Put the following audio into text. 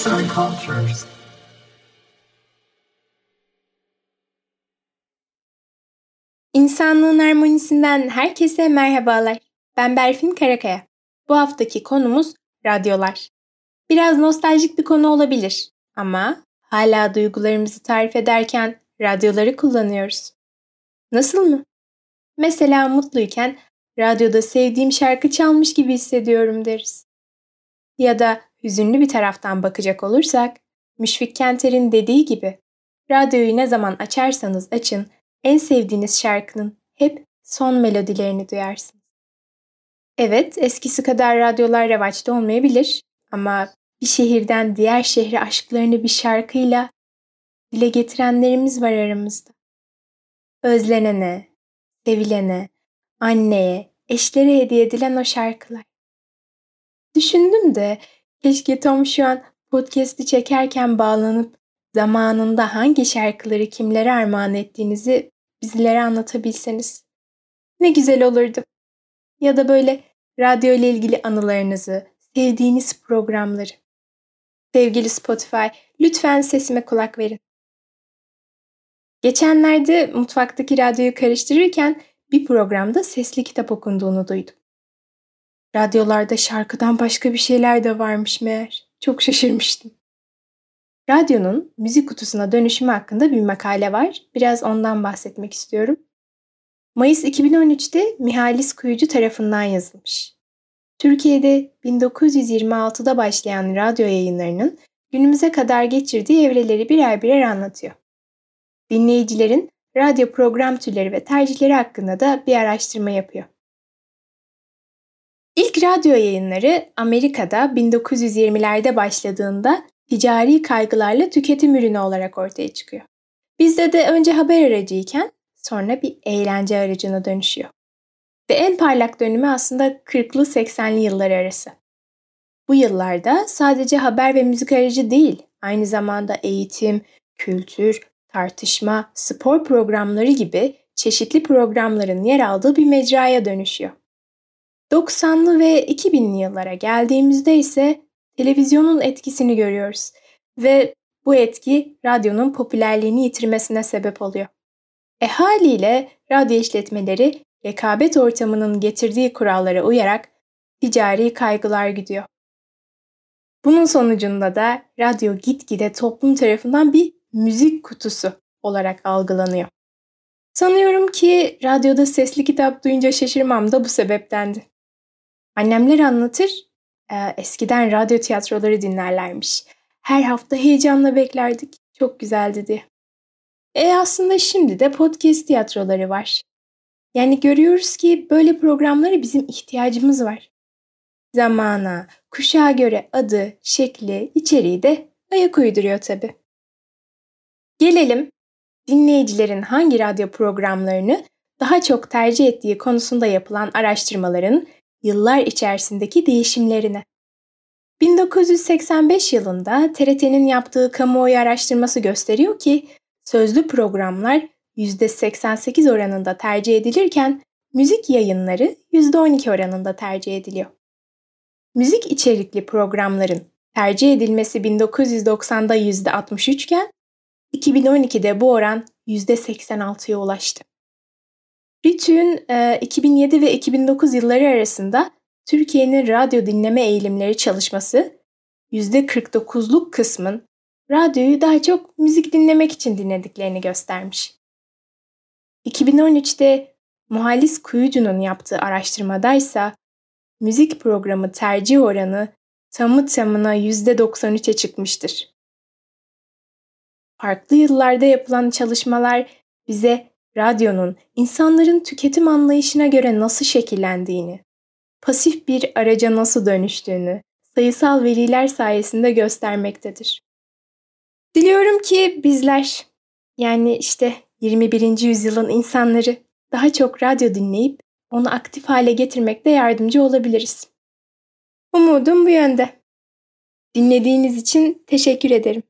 Arts and Cultures. İnsanlığın harmonisinden herkese merhabalar. Ben Berfin Karakaya. Bu haftaki konumuz radyolar. Biraz nostaljik bir konu olabilir ama hala duygularımızı tarif ederken radyoları kullanıyoruz. Nasıl mı? Mesela mutluyken radyoda sevdiğim şarkı çalmış gibi hissediyorum deriz. Ya da hüzünlü bir taraftan bakacak olursak, Müşfik Kenter'in dediği gibi, radyoyu ne zaman açarsanız açın, en sevdiğiniz şarkının hep son melodilerini duyarsınız. Evet, eskisi kadar radyolar revaçta olmayabilir ama bir şehirden diğer şehre aşklarını bir şarkıyla dile getirenlerimiz var aramızda. Özlenene, sevilene, anneye, eşlere hediye edilen o şarkılar. Düşündüm de keşke Tom şu an podcast'i çekerken bağlanıp zamanında hangi şarkıları kimlere armağan ettiğinizi bizlere anlatabilseniz. Ne güzel olurdu. Ya da böyle radyo ile ilgili anılarınızı, sevdiğiniz programları. Sevgili Spotify, lütfen sesime kulak verin. Geçenlerde mutfaktaki radyoyu karıştırırken bir programda sesli kitap okunduğunu duydum. Radyolarda şarkıdan başka bir şeyler de varmış meğer. Çok şaşırmıştım. Radyonun müzik kutusuna dönüşümü hakkında bir makale var. Biraz ondan bahsetmek istiyorum. Mayıs 2013'te Mihalis Kuyucu tarafından yazılmış. Türkiye'de 1926'da başlayan radyo yayınlarının günümüze kadar geçirdiği evreleri birer birer anlatıyor. Dinleyicilerin radyo program türleri ve tercihleri hakkında da bir araştırma yapıyor. İlk radyo yayınları Amerika'da 1920'lerde başladığında ticari kaygılarla tüketim ürünü olarak ortaya çıkıyor. Bizde de önce haber aracıyken sonra bir eğlence aracına dönüşüyor. Ve en parlak dönümü aslında 40'lı 80'li yıllar arası. Bu yıllarda sadece haber ve müzik aracı değil, aynı zamanda eğitim, kültür, tartışma, spor programları gibi çeşitli programların yer aldığı bir mecraya dönüşüyor. 90'lı ve 2000'li yıllara geldiğimizde ise televizyonun etkisini görüyoruz ve bu etki radyonun popülerliğini yitirmesine sebep oluyor. E haliyle radyo işletmeleri rekabet ortamının getirdiği kurallara uyarak ticari kaygılar gidiyor. Bunun sonucunda da radyo gitgide toplum tarafından bir müzik kutusu olarak algılanıyor. Sanıyorum ki radyoda sesli kitap duyunca şaşırmam da bu sebeptendi. Annemler anlatır, e, eskiden radyo tiyatroları dinlerlermiş. Her hafta heyecanla beklerdik. Çok güzeldi diye. E aslında şimdi de podcast tiyatroları var. Yani görüyoruz ki böyle programlara bizim ihtiyacımız var. Zamana, kuşağa göre adı, şekli, içeriği de ayak uyduruyor tabii. Gelelim dinleyicilerin hangi radyo programlarını daha çok tercih ettiği konusunda yapılan araştırmaların yıllar içerisindeki değişimlerine. 1985 yılında TRT'nin yaptığı kamuoyu araştırması gösteriyor ki sözlü programlar %88 oranında tercih edilirken müzik yayınları %12 oranında tercih ediliyor. Müzik içerikli programların tercih edilmesi 1990'da %63 iken 2012'de bu oran %86'ya ulaştı. Ritü'nün 2007 ve 2009 yılları arasında Türkiye'nin radyo dinleme eğilimleri çalışması %49'luk kısmın radyoyu daha çok müzik dinlemek için dinlediklerini göstermiş. 2013'te Muhallis Kuyucu'nun yaptığı araştırmada ise müzik programı tercih oranı tamı tamına %93'e çıkmıştır. Farklı yıllarda yapılan çalışmalar bize radyonun insanların tüketim anlayışına göre nasıl şekillendiğini, pasif bir araca nasıl dönüştüğünü sayısal veriler sayesinde göstermektedir. Diliyorum ki bizler yani işte 21. yüzyılın insanları daha çok radyo dinleyip onu aktif hale getirmekte yardımcı olabiliriz. Umudum bu yönde. Dinlediğiniz için teşekkür ederim.